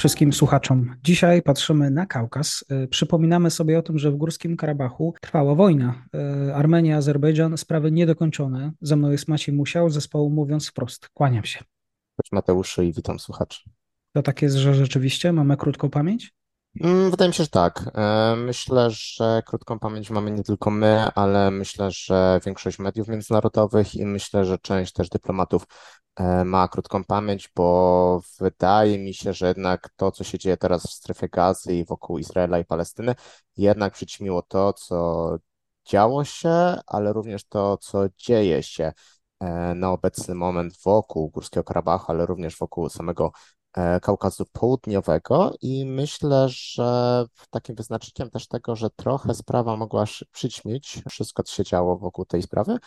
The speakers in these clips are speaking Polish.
wszystkim słuchaczom. Dzisiaj patrzymy na Kaukaz. Y, przypominamy sobie o tym, że w Górskim Karabachu trwała wojna. Y, Armenia, Azerbejdżan, sprawy niedokończone. Ze mną jest Maciej Musiał, zespołu Mówiąc Wprost. Kłaniam się. Cześć Mateuszu i witam słuchaczy. To tak jest, że rzeczywiście mamy krótką pamięć? Mm, wydaje mi się, że tak. E, myślę, że krótką pamięć mamy nie tylko my, ale myślę, że większość mediów międzynarodowych i myślę, że część też dyplomatów e, ma krótką pamięć, bo wydaje mi się, że jednak to, co się dzieje teraz w strefie gazy i wokół Izraela i Palestyny, jednak przyćmiło to, co działo się, ale również to, co dzieje się e, na obecny moment wokół Górskiego Karabachu, ale również wokół samego E, Kaukazu Południowego i myślę, że takim wyznacznikiem też tego, że trochę sprawa mogła przyćmić wszystko, co się działo wokół tej sprawy,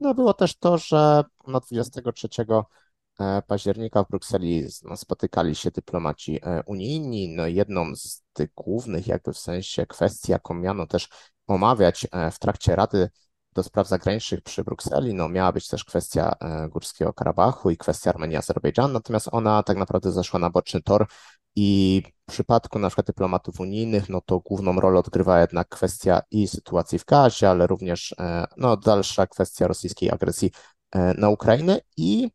no było też to, że no 23 e, października w Brukseli no, spotykali się dyplomaci e, unijni. No jedną z tych głównych jakby w sensie kwestii, jaką miano też omawiać w trakcie Rady do spraw zagranicznych przy Brukseli, no miała być też kwestia e, Górskiego Karabachu i kwestia Armenii Azerbejdżanu, natomiast ona tak naprawdę zeszła na boczny tor i w przypadku na przykład dyplomatów unijnych, no to główną rolę odgrywa jednak kwestia i sytuacji w Gazie, ale również e, no, dalsza kwestia rosyjskiej agresji e, na Ukrainę i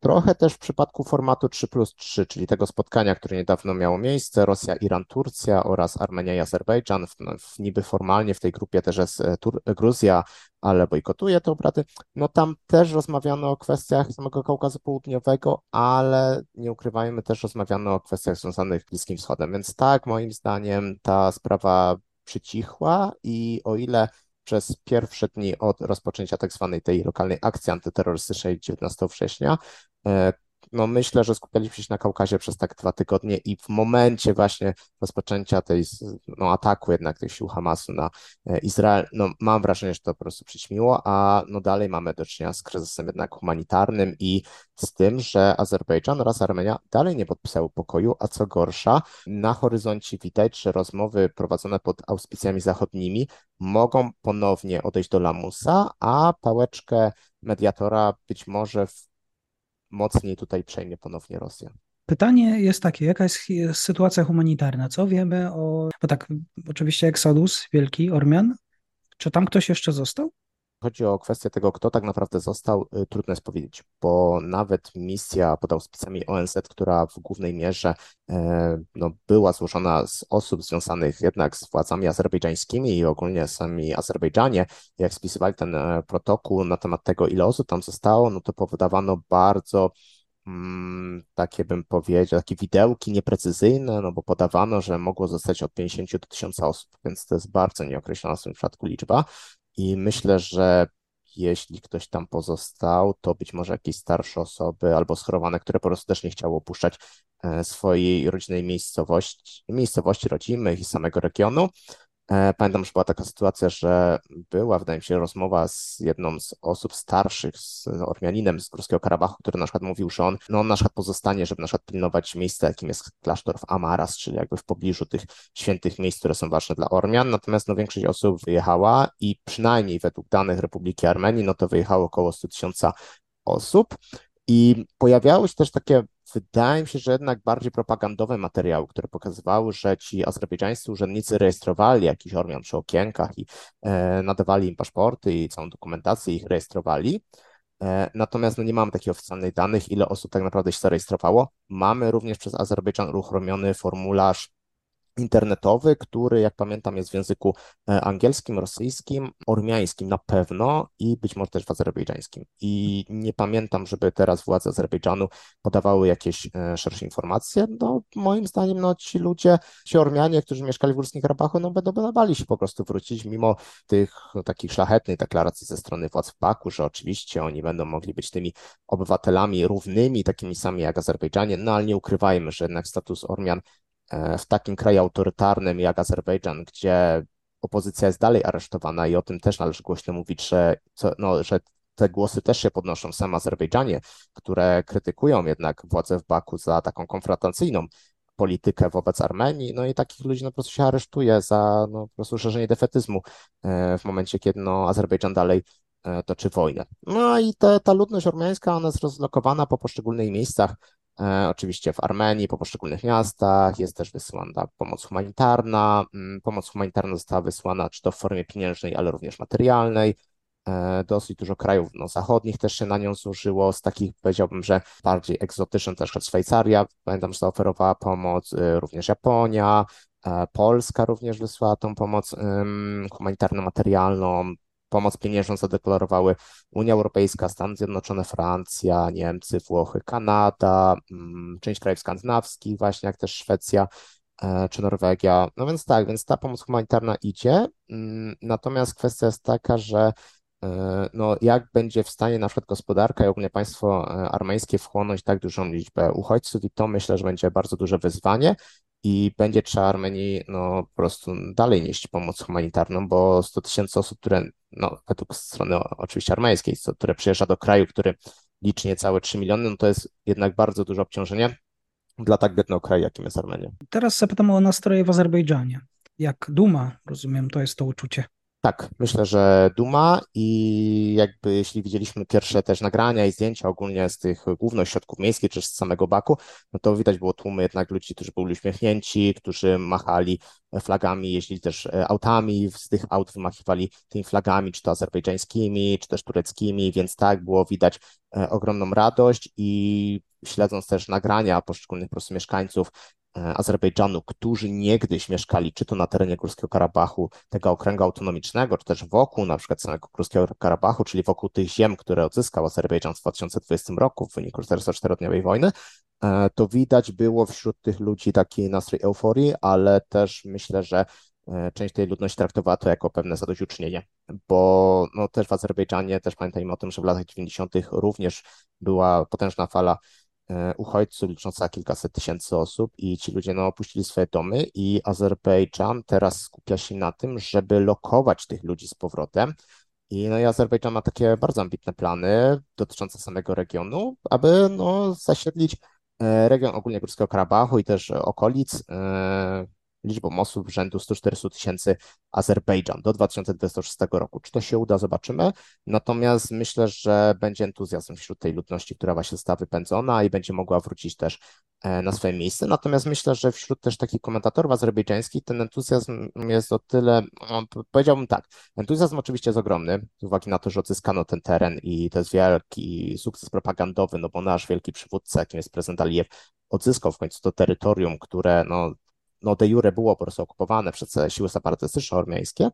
Trochę też w przypadku formatu 3 plus 3, czyli tego spotkania, które niedawno miało miejsce, Rosja, Iran, Turcja oraz Armenia i Azerbejdżan, w, w niby formalnie w tej grupie też jest e, Tur Gruzja, ale bojkotuje te obrady, no tam też rozmawiano o kwestiach samego Kaukazu Południowego, ale nie ukrywajmy, też rozmawiano o kwestiach związanych z Bliskim Wschodem, więc tak, moim zdaniem ta sprawa przycichła i o ile przez pierwsze dni od rozpoczęcia tak zwanej tej lokalnej akcji antyterrorystycznej 19 września e, no myślę, że skupialiśmy się na Kaukazie przez tak dwa tygodnie i w momencie właśnie rozpoczęcia tej no, ataku jednak tych sił Hamasu na e, Izrael, no mam wrażenie, że to po prostu przyćmiło, a no dalej mamy do czynienia z kryzysem jednak humanitarnym i z tym, że Azerbejdżan oraz Armenia dalej nie podpisały pokoju, a co gorsza, na horyzoncie widać, że rozmowy prowadzone pod auspicjami zachodnimi mogą ponownie odejść do lamusa, a pałeczkę mediatora być może w mocniej tutaj przejmie ponownie Rosja. Pytanie jest takie, jaka jest sytuacja humanitarna? Co wiemy o, bo tak, oczywiście Exodus, wielki Ormian, czy tam ktoś jeszcze został? Chodzi o kwestię tego, kto tak naprawdę został, y, trudno jest powiedzieć, bo nawet misja pod auspicjami ONZ, która w głównej mierze e, no, była złożona z osób związanych jednak z władzami azerbejdżańskimi i ogólnie sami Azerbejdżanie, jak spisywali ten e, protokół na temat tego, ile osób tam zostało, no to powodowano bardzo mm, takie bym powiedział, takie widełki nieprecyzyjne, no bo podawano, że mogło zostać od 50 do 1000 osób, więc to jest bardzo nieokreślona w tym przypadku liczba. I myślę, że jeśli ktoś tam pozostał, to być może jakieś starsze osoby albo schorowane, które po prostu też nie chciały opuszczać e, swojej rodzinnej miejscowości, miejscowości rodzimych i samego regionu. E, pamiętam, że była taka sytuacja, że była, wydaje mi się, rozmowa z jedną z osób starszych, z Ormianinem z Górskiego Karabachu, który na przykład mówił, że on, no on na przykład pozostanie, żeby na przykład pilnować miejsca, jakim jest klasztor w Amaras, czyli jakby w pobliżu tych świętych miejsc, które są ważne dla Ormian, natomiast no większość osób wyjechała i przynajmniej według danych Republiki Armenii, no to wyjechało około 100 tysiąca osób. I pojawiały się też takie wydaje mi się, że jednak bardziej propagandowe materiały, które pokazywały, że ci azerbejdżańscy urzędnicy rejestrowali jakiś Ormian przy okienkach i e, nadawali im paszporty i całą dokumentację ich rejestrowali. E, natomiast no, nie mamy takich oficjalnych danych, ile osób tak naprawdę się zarejestrowało. Mamy również przez Azerbejdżan uruchomiony formularz internetowy, który, jak pamiętam, jest w języku e, angielskim, rosyjskim, ormiańskim na pewno i być może też w azerbejdżańskim. I nie pamiętam, żeby teraz władze Azerbejdżanu podawały jakieś e, szersze informacje. No, moim zdaniem, no, ci ludzie, ci Ormianie, którzy mieszkali w Górskim Karabachu, no, będą bali się po prostu wrócić, mimo tych no, takich szlachetnych deklaracji ze strony władz w Baku, że oczywiście oni będą mogli być tymi obywatelami równymi, takimi sami jak Azerbejdżanie, no ale nie ukrywajmy, że jednak status Ormian w takim kraju autorytarnym jak Azerbejdżan, gdzie opozycja jest dalej aresztowana i o tym też należy głośno mówić, że, no, że te głosy też się podnoszą w samym Azerbejdżanie, które krytykują jednak władze w Baku za taką konfrontacyjną politykę wobec Armenii, no i takich ludzi no, po prostu się aresztuje za no, po prostu szerzenie defetyzmu w momencie, kiedy no, Azerbejdżan dalej toczy wojnę. No i te, ta ludność ormiańska, ona jest rozlokowana po poszczególnych miejscach E, oczywiście w Armenii, po poszczególnych miastach, jest też wysyłana pomoc humanitarna. Mm, pomoc humanitarna została wysłana czy to w formie pieniężnej, ale również materialnej. E, dosyć dużo krajów no, zachodnich też się na nią zużyło. Z takich powiedziałbym, że bardziej egzotycznych, też Szwajcaria, pamiętam, że zaoferowała pomoc, y, również Japonia, e, Polska również wysłała tą pomoc humanitarno-materialną. Pomoc pieniężną zadeklarowały Unia Europejska, Stany Zjednoczone, Francja, Niemcy, Włochy, Kanada, mm, część krajów skandynawskich, właśnie jak też Szwecja e, czy Norwegia. No więc tak, więc ta pomoc humanitarna idzie. Mm, natomiast kwestia jest taka, że e, no, jak będzie w stanie na przykład gospodarka i ogólnie państwo e, armeńskie wchłonąć tak dużą liczbę uchodźców i to myślę, że będzie bardzo duże wyzwanie i będzie trzeba Armenii no, po prostu dalej nieść pomoc humanitarną, bo 100 tysięcy osób, które no, według strony oczywiście armeńskiej, które przyjeżdża do kraju, który liczy niecałe 3 miliony, no to jest jednak bardzo duże obciążenie dla tak biednego kraju, jakim jest Armenia. Teraz zapytam o nastroje w Azerbejdżanie. Jak Duma, rozumiem, to jest to uczucie. Tak, myślę, że duma i jakby jeśli widzieliśmy pierwsze też nagrania i zdjęcia ogólnie z tych głównych środków miejskich czy z samego Baku, no to widać było tłumy jednak ludzi, którzy byli uśmiechnięci, którzy machali flagami, jeździli też e, autami, z tych aut wymachiwali tymi flagami, czy to azerbejdżańskimi, czy też tureckimi, więc tak, było widać e, ogromną radość i śledząc też nagrania poszczególnych po prostu mieszkańców, Azerbejdżanu, którzy niegdyś mieszkali czy to na terenie Górskiego Karabachu, tego okręgu autonomicznego, czy też wokół na przykład samego Górskiego Karabachu, czyli wokół tych ziem, które odzyskał Azerbejdżan w 2020 roku w wyniku 44-dniowej wojny, e, to widać było wśród tych ludzi taki nastrój euforii, ale też myślę, że e, część tej ludności traktowała to jako pewne zadośćuczynienie, bo no, też w Azerbejdżanie, też pamiętajmy o tym, że w latach 90. również była potężna fala E, uchodźców licząca kilkaset tysięcy osób i ci ludzie no, opuścili swoje domy i Azerbejdżan teraz skupia się na tym, żeby lokować tych ludzi z powrotem. I, no, i Azerbejdżan ma takie bardzo ambitne plany dotyczące samego regionu, aby no, zasiedlić e, region ogólnie Górskiego Karabachu i też okolic, e, liczbą osób rzędu 140 tysięcy Azerbejdżan do 2026 roku. Czy to się uda, zobaczymy. Natomiast myślę, że będzie entuzjazm wśród tej ludności, która właśnie została wypędzona i będzie mogła wrócić też e, na swoje miejsce. Natomiast myślę, że wśród też takich komentatorów azerbejdżańskich ten entuzjazm jest o tyle, no, powiedziałbym tak, entuzjazm oczywiście jest ogromny, z uwagi na to, że odzyskano ten teren i to jest wielki sukces propagandowy, no bo nasz wielki przywódca, jakim jest prezydent Alijew, odzyskał w końcu to terytorium, które no, no de jure było po prostu okupowane przez siły separatystyczne ormiańskie,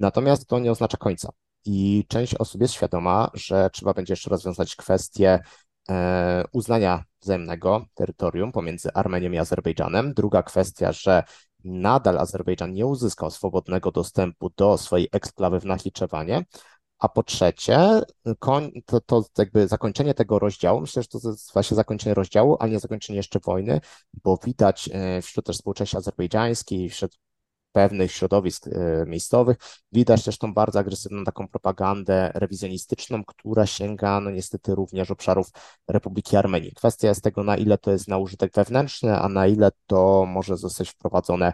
natomiast to nie oznacza końca. I część osób jest świadoma, że trzeba będzie jeszcze rozwiązać kwestię e, uznania wzajemnego terytorium pomiędzy Armenią i Azerbejdżanem. Druga kwestia, że nadal Azerbejdżan nie uzyskał swobodnego dostępu do swojej eksklawy w Nachiczewanie, a po trzecie, to, to jakby zakończenie tego rozdziału, myślę, że to jest właśnie zakończenie rozdziału, a nie zakończenie jeszcze wojny, bo widać e, wśród też społeczności azerbejdżańskiej, wśród pewnych środowisk e, miejscowych, widać też tą bardzo agresywną taką propagandę rewizjonistyczną, która sięga no niestety również obszarów Republiki Armenii. Kwestia jest tego, na ile to jest na użytek wewnętrzny, a na ile to może zostać wprowadzone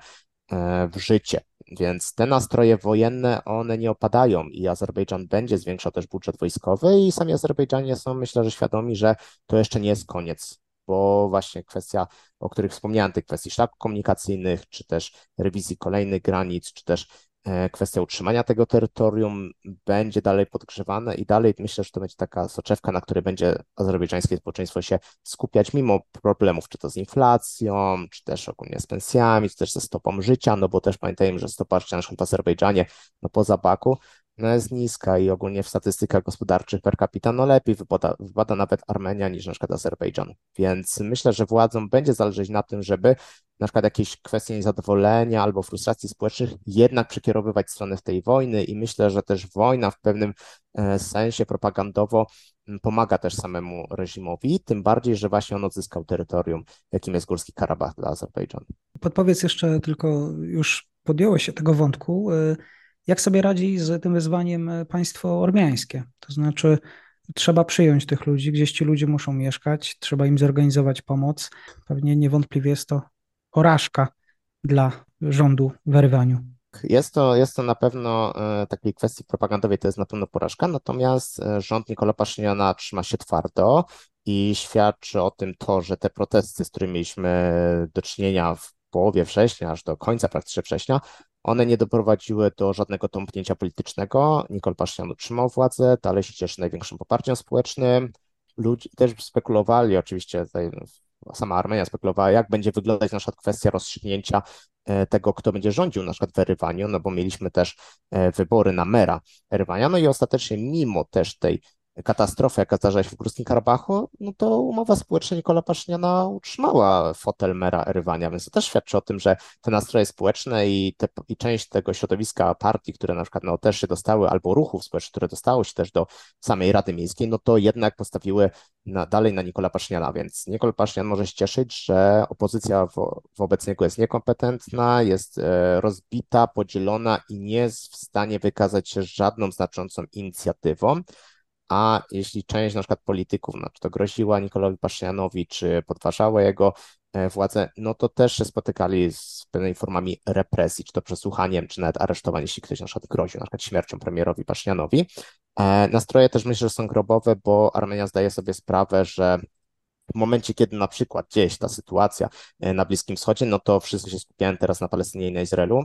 e, w życie. Więc te nastroje wojenne, one nie opadają i Azerbejdżan będzie zwiększał też budżet wojskowy i sami Azerbejdżanie są, myślę, że świadomi, że to jeszcze nie jest koniec, bo właśnie kwestia, o których wspomniałem, tych kwestii szlaków komunikacyjnych, czy też rewizji kolejnych granic, czy też kwestia utrzymania tego terytorium będzie dalej podgrzewana i dalej myślę, że to będzie taka soczewka, na której będzie azerbejdżańskie społeczeństwo się skupiać mimo problemów, czy to z inflacją, czy też ogólnie z pensjami, czy też ze stopą życia, no bo też pamiętajmy, że stopa życia w Azerbejdżanie, no poza Baku, no jest niska i ogólnie w statystykach gospodarczych per capita no lepiej wypada, wypada nawet Armenia niż na przykład Azerbejdżan. Więc myślę, że władzom będzie zależeć na tym, żeby na przykład jakieś kwestie niezadowolenia albo frustracji społecznych jednak przekierowywać w stronę tej wojny i myślę, że też wojna w pewnym e, sensie propagandowo pomaga też samemu reżimowi, tym bardziej, że właśnie on odzyskał terytorium, jakim jest Górski Karabach dla Azerbejdżanu. Podpowiedz jeszcze tylko, już podjąłeś się tego wątku, e, jak sobie radzi z tym wyzwaniem państwo ormiańskie? To znaczy, trzeba przyjąć tych ludzi, gdzieś ci ludzie muszą mieszkać, trzeba im zorganizować pomoc. Pewnie niewątpliwie jest to porażka dla rządu w Erywaniu. Jest to, jest to na pewno e, takiej kwestii propagandowej, to jest na pewno porażka, natomiast e, rząd Nikola Paszyniana trzyma się twardo i świadczy o tym to, że te protesty, z którymi mieliśmy do czynienia w połowie września, aż do końca praktycznie września, one nie doprowadziły do żadnego tąpnięcia politycznego. Nikol Paszynian utrzymał władzę, dalej się cieszy największym poparciem społecznym. Ludzie też spekulowali, oczywiście tutaj sama Armenia spekulowała, jak będzie wyglądać na przykład kwestia rozstrzygnięcia e, tego, kto będzie rządził na przykład w Erywaniu, no bo mieliśmy też e, wybory na mera Erywania, no i ostatecznie mimo też tej katastrofy, jaka zdarza się w Górskim Karabachu, no to umowa społeczna Nikola Paszyniana utrzymała fotel mera Erywania, więc to też świadczy o tym, że te nastroje społeczne i, te, i część tego środowiska partii, które na przykład no, też się dostały, albo ruchów społecznych, które dostały się też do samej Rady Miejskiej, no to jednak postawiły na, dalej na Nikola Paszyniana, więc Nikola Paszynian może się cieszyć, że opozycja wo, wobec niego jest niekompetentna, jest e, rozbita, podzielona i nie jest w stanie wykazać się żadną znaczącą inicjatywą a jeśli część na przykład polityków, no, to groziła Nikolowi Paszynianowi, czy podważała jego e, władzę, no to też się spotykali z pewnymi formami represji, czy to przesłuchaniem, czy nawet aresztowaniem, jeśli ktoś na przykład groził, na przykład śmiercią premierowi Paszynianowi. E, nastroje też myślę, że są grobowe, bo Armenia zdaje sobie sprawę, że w momencie, kiedy na przykład gdzieś ta sytuacja e, na Bliskim Wschodzie, no to wszyscy się skupiają teraz na Palestynie i na Izraelu,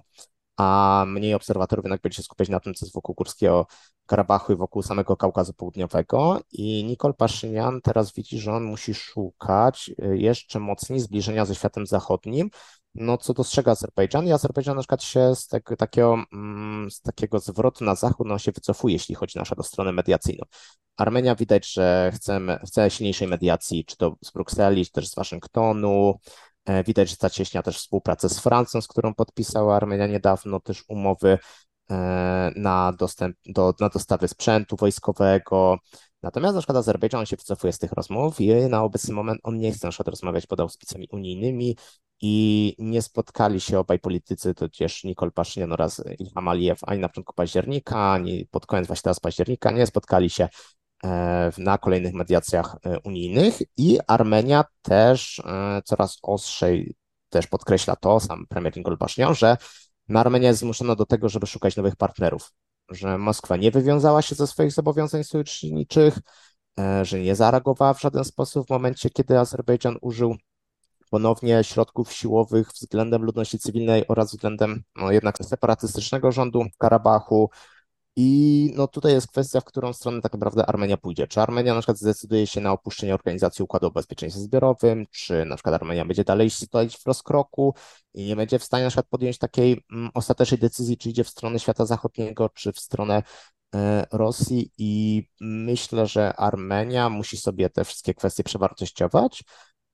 a mniej obserwatorów jednak będzie się skupiać na tym, co jest wokół Górskiego Karabachu i wokół samego Kaukazu Południowego. I Nikol Paszynian teraz widzi, że on musi szukać y, jeszcze mocniej zbliżenia ze światem zachodnim, no co dostrzega Azerbejdżan i Azerbejdżan na przykład się z tego, takiego, mm, z takiego zwrotu na zachód no, się wycofuje, jeśli chodzi nasza do stronę mediacyjną. Armenia widać, że chcemy, chce silniejszej mediacji, czy to z Brukseli, czy też z Waszyngtonu, widać, że zacieśnia też współpracę z Francją, z którą podpisała Armenia niedawno też umowy e, na dostęp do, na dostawy sprzętu wojskowego. Natomiast na przykład Azerbejdżan się wycofuje z tych rozmów i na obecny moment on nie chce na przykład rozmawiać pod auspicjami unijnymi i nie spotkali się obaj politycy, to też Nikol Paszynian oraz Ilham Aliyev ani na początku października, ani pod koniec właśnie teraz października, nie spotkali się E, na kolejnych mediacjach e, unijnych. I Armenia też e, coraz ostrzej też podkreśla to, sam premier Nikol Paszynian, że Armenia jest zmuszona do tego, żeby szukać nowych partnerów, że Moskwa nie wywiązała się ze swoich zobowiązań sojuszniczych, że nie zareagowała w żaden sposób w momencie, kiedy Azerbejdżan użył ponownie środków siłowych względem ludności cywilnej oraz względem no, jednak separatystycznego rządu w Karabachu, i no tutaj jest kwestia, w którą stronę tak naprawdę Armenia pójdzie. Czy Armenia na przykład zdecyduje się na opuszczenie Organizacji Układu o Bezpieczeństwie Zbiorowym, czy na przykład Armenia będzie dalej stoić w rozkroku i nie będzie w stanie na przykład podjąć takiej mm, ostatecznej decyzji, czy idzie w stronę świata zachodniego, czy w stronę e, Rosji i myślę, że Armenia musi sobie te wszystkie kwestie przewartościować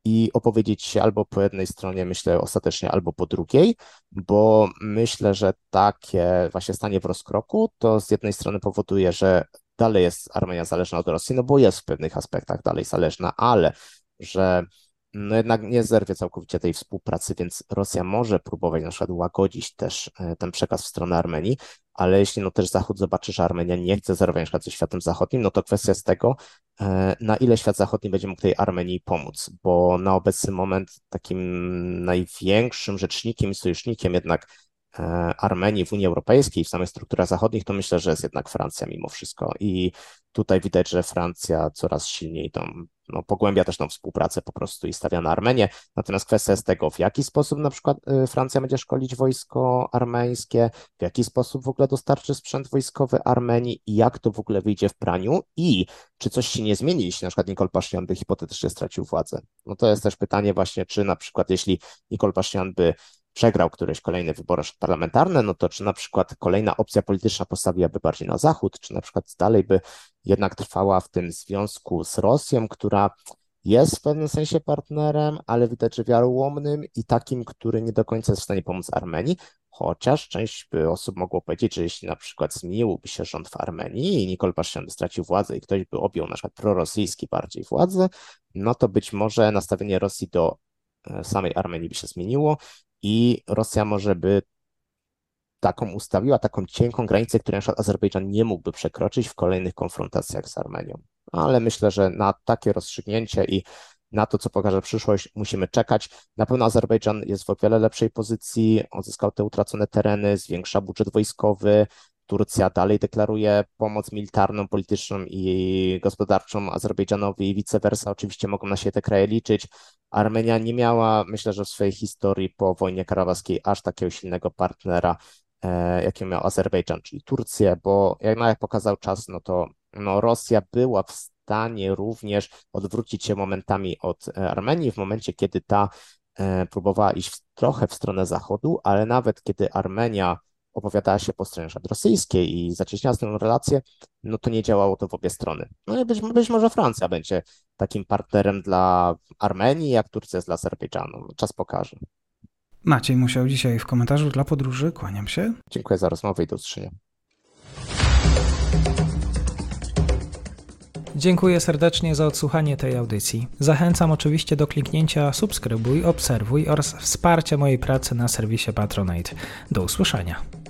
i opowiedzieć się albo po jednej stronie, myślę ostatecznie, albo po drugiej, bo myślę, że takie właśnie stanie w rozkroku to z jednej strony powoduje, że dalej jest Armenia zależna od Rosji, no bo jest w pewnych aspektach dalej zależna, ale że no jednak nie zerwie całkowicie tej współpracy, więc Rosja może próbować na przykład łagodzić też e, ten przekaz w stronę Armenii, ale jeśli no też Zachód zobaczy, że Armenia nie chce zerwać na przykład ze światem zachodnim, no to kwestia z tego, e, na ile świat zachodni będzie mógł tej Armenii pomóc, bo na obecny moment takim największym rzecznikiem i sojusznikiem jednak Armenii w Unii Europejskiej, w samych strukturach zachodnich, to myślę, że jest jednak Francja mimo wszystko. I tutaj widać, że Francja coraz silniej tą no, pogłębia też tą współpracę po prostu i stawia na Armenię. Natomiast kwestia jest tego, w jaki sposób na przykład y, Francja będzie szkolić wojsko armeńskie, w jaki sposób w ogóle dostarczy sprzęt wojskowy Armenii i jak to w ogóle wyjdzie w praniu i czy coś się nie zmieni, jeśli na przykład Nikol Paszynian by hipotetycznie stracił władzę. No to jest też pytanie właśnie, czy na przykład jeśli Nikol Paszynian by przegrał któreś kolejne wybory parlamentarne, no to czy na przykład kolejna opcja polityczna postawiłaby bardziej na Zachód, czy na przykład dalej by jednak trwała w tym związku z Rosją, która jest w pewnym sensie partnerem, ale widać, że wiaryłomnym i takim, który nie do końca jest w stanie pomóc Armenii, chociaż część by osób mogło powiedzieć, że jeśli na przykład zmieniłby się rząd w Armenii i Nikol Paszynian by stracił władzę i ktoś by objął na przykład prorosyjski bardziej władzę, no to być może nastawienie Rosji do e, samej Armenii by się zmieniło i Rosja może by taką ustawiła, taką cienką granicę, której na przykład Azerbejdżan nie mógłby przekroczyć w kolejnych konfrontacjach z Armenią. ale myślę, że na takie rozstrzygnięcie i na to, co pokaże przyszłość, musimy czekać. Na pewno Azerbejdżan jest w o wiele lepszej pozycji, odzyskał te utracone tereny, zwiększa budżet wojskowy. Turcja dalej deklaruje pomoc militarną, polityczną i gospodarczą Azerbejdżanowi i vice versa. Oczywiście mogą na siebie te kraje liczyć. Armenia nie miała, myślę, że w swojej historii po wojnie karabaskiej aż takiego silnego partnera, e, jakim miał Azerbejdżan, czyli Turcję, bo jak, no, jak pokazał czas, no to no, Rosja była w stanie również odwrócić się momentami od e, Armenii w momencie, kiedy ta e, próbowała iść w, trochę w stronę zachodu, ale nawet kiedy Armenia opowiadała się po stronie rosyjskiej i zacieśniała z tą relację, no to nie działało to w obie strony. No i być, być może Francja będzie takim partnerem dla Armenii, jak Turcja jest dla Azerbejdżanu. Czas pokaże. Maciej Musiał dzisiaj w komentarzu dla podróży. Kłaniam się. Dziękuję za rozmowę i do usłyszenia. Dziękuję serdecznie za odsłuchanie tej audycji. Zachęcam oczywiście do kliknięcia subskrybuj, obserwuj oraz wsparcia mojej pracy na serwisie Patronite. Do usłyszenia.